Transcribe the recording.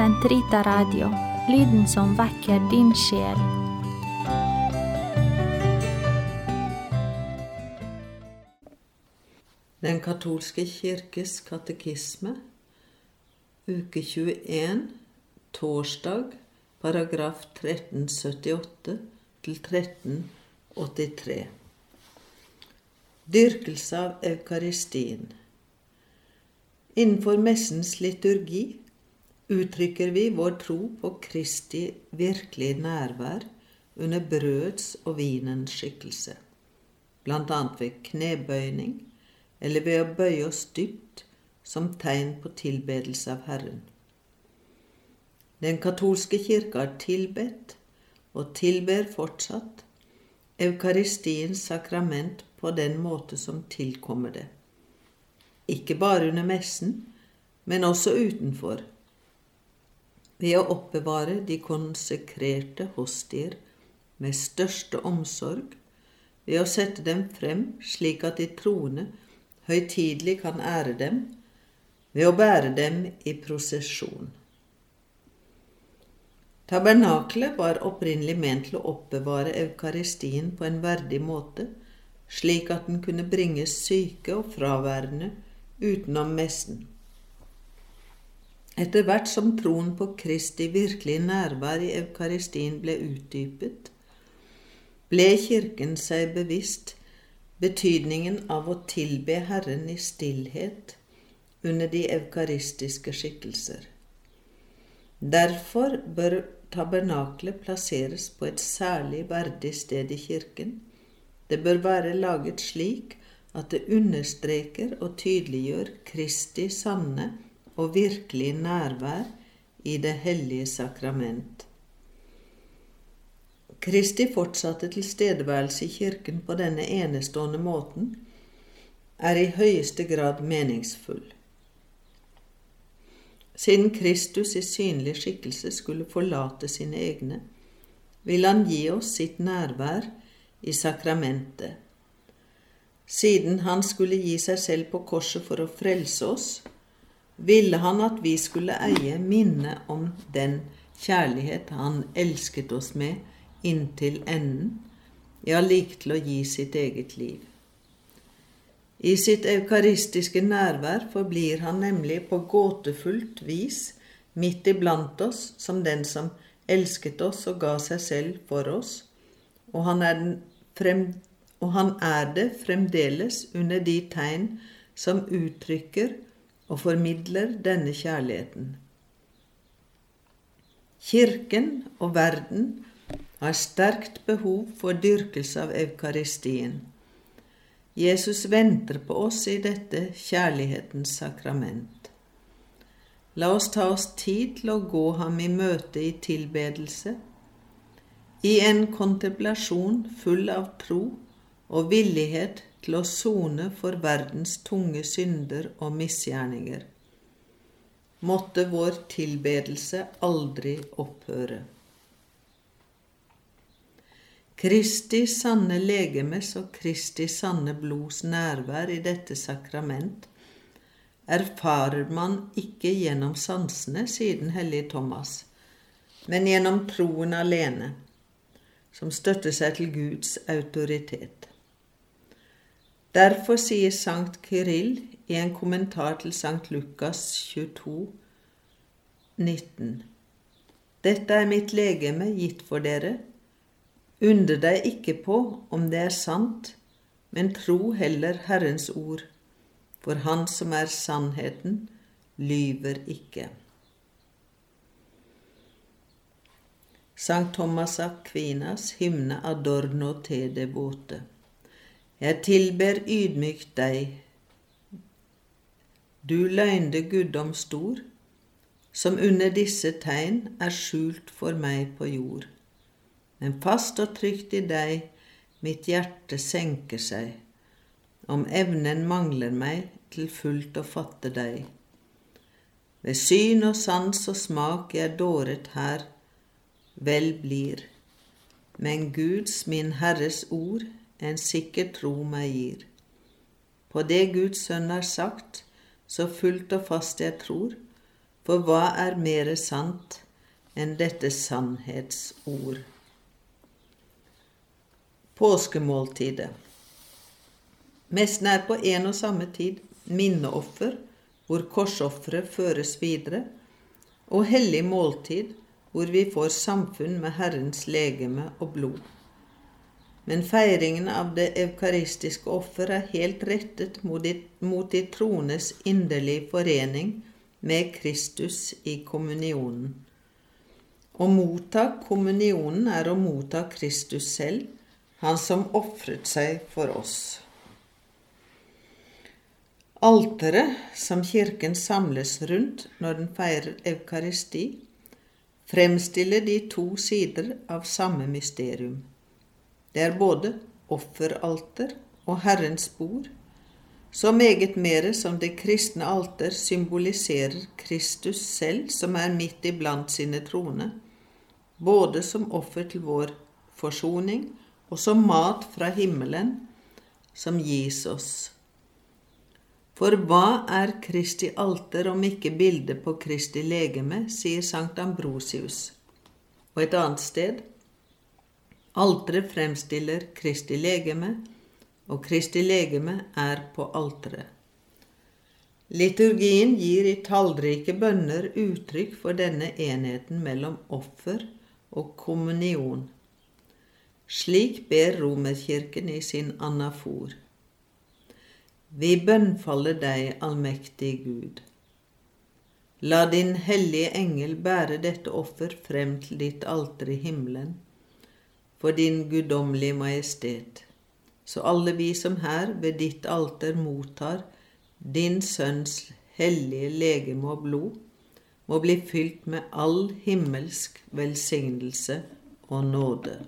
Sentrita Radio, lyden som vekker din sjel. Den katolske kirkes katekisme, uke 21, torsdag, paragraf 1378 til 1383. Dyrkelse av eukaristien. Innenfor messens liturgi uttrykker vi vår tro på Kristi virkelige nærvær under brøds og vinens skikkelse, bl.a. ved knebøyning eller ved å bøye oss dypt som tegn på tilbedelse av Herren. Den katolske kirke har tilbedt, og tilber fortsatt, Eukaristiens sakrament på den måte som tilkommer det. Ikke bare under messen, men også utenfor, ved å oppbevare de konsekrerte hostier med største omsorg, ved å sette dem frem slik at de troende høytidelig kan ære dem, ved å bære dem i prosesjon. Tabernaklet var opprinnelig ment til å oppbevare eukaristien på en verdig måte, slik at den kunne bringes syke og fraværende utenom messen. Etter hvert som troen på Kristi virkelige nærvær i eukaristien ble utdypet, ble Kirken seg bevisst betydningen av å tilbe Herren i stillhet under de eukaristiske skikkelser. Derfor bør tabernaklet plasseres på et særlig verdig sted i kirken. Det bør være laget slik at det understreker og tydeliggjør Kristi sanne og virkelig nærvær i det hellige sakrament. Kristi fortsatte tilstedeværelse i kirken på denne enestående måten er i høyeste grad meningsfull. Siden Kristus i synlig skikkelse skulle forlate sine egne, vil han gi oss sitt nærvær i sakramentet. Siden han skulle gi seg selv på korset for å frelse oss, ville han at vi skulle eie minnet om den kjærlighet han elsket oss med inntil enden, ja, like til å gi sitt eget liv. I sitt eukaristiske nærvær forblir han nemlig på gåtefullt vis midt iblant oss som den som elsket oss og ga seg selv for oss, og han er, frem, og han er det fremdeles under de tegn som uttrykker og formidler denne kjærligheten. Kirken og verden har sterkt behov for dyrkelse av eukaristien. Jesus venter på oss i dette kjærlighetens sakrament. La oss ta oss tid til å gå ham i møte i tilbedelse, i en kontemplasjon full av tro og villighet til å sone for verdens tunge synder og misgjerninger. Måtte vår tilbedelse aldri opphøre. Kristi sanne legemes og Kristi sanne blods nærvær i dette sakrament erfarer man ikke gjennom sansene, sier den hellige Thomas, men gjennom troen alene, som støtter seg til Guds autoritet. Derfor sier Sankt Kirill i en kommentar til Sankt Lukas 22, 19, Dette er mitt legeme gitt for dere, Undre deg ikke på om det er sant, men tro heller Herrens ord, for Han som er sannheten, lyver ikke. Sankt Thomas Aquinas hymne Adorno te devote. Jeg tilber ydmykt deg, du løgnde guddom stor, som under disse tegn er skjult for meg på jord. Men fast og trygt i deg mitt hjerte senker seg, om evnen mangler meg til fullt å fatte deg. Ved syn og sans og smak jeg dåret her, vel blir, men Guds, min Herres ord, en sikker tro meg gir. På det Guds sønn har sagt, så fullt og fast jeg tror, For hva er mere sant enn dette sannhetsord? Påskemåltidet. Messen er på en og samme tid minneoffer, hvor korsofferet føres videre, og hellig måltid, hvor vi får samfunn med Herrens legeme og blod. Men feiringen av det eukaristiske offer er helt rettet mot de, mot inderlige forening med Kristus i kommunionen. Å motta kommunionen er å motta Kristus selv, han som ofret seg for oss. Alteret som kirken samles rundt når den feirer eukaristi, fremstiller de to sider av samme mysterium. Det er både offeralter og Herrens bord, så meget mere som det kristne alter symboliserer Kristus selv, som er midt iblant sine troende, både som offer til vår forsoning og som mat fra himmelen, som gis oss for hva er Kristi alter om ikke bildet på Kristi legeme, sier Sankt Ambrosius. Og et annet sted Alteret fremstiller Kristi legeme, og Kristi legeme er på alteret. Liturgien gir i tallrike bønner uttrykk for denne enheten mellom offer og kommunion. Slik ber Romerkirken i sin anafor. Vi bønnfaller deg, allmektig Gud. La din hellige engel bære dette offer frem til ditt alter i himmelen, for din guddommelige majestet, så alle vi som her ved ditt alter mottar din Sønns hellige legeme og blod, må bli fylt med all himmelsk velsignelse og nåde.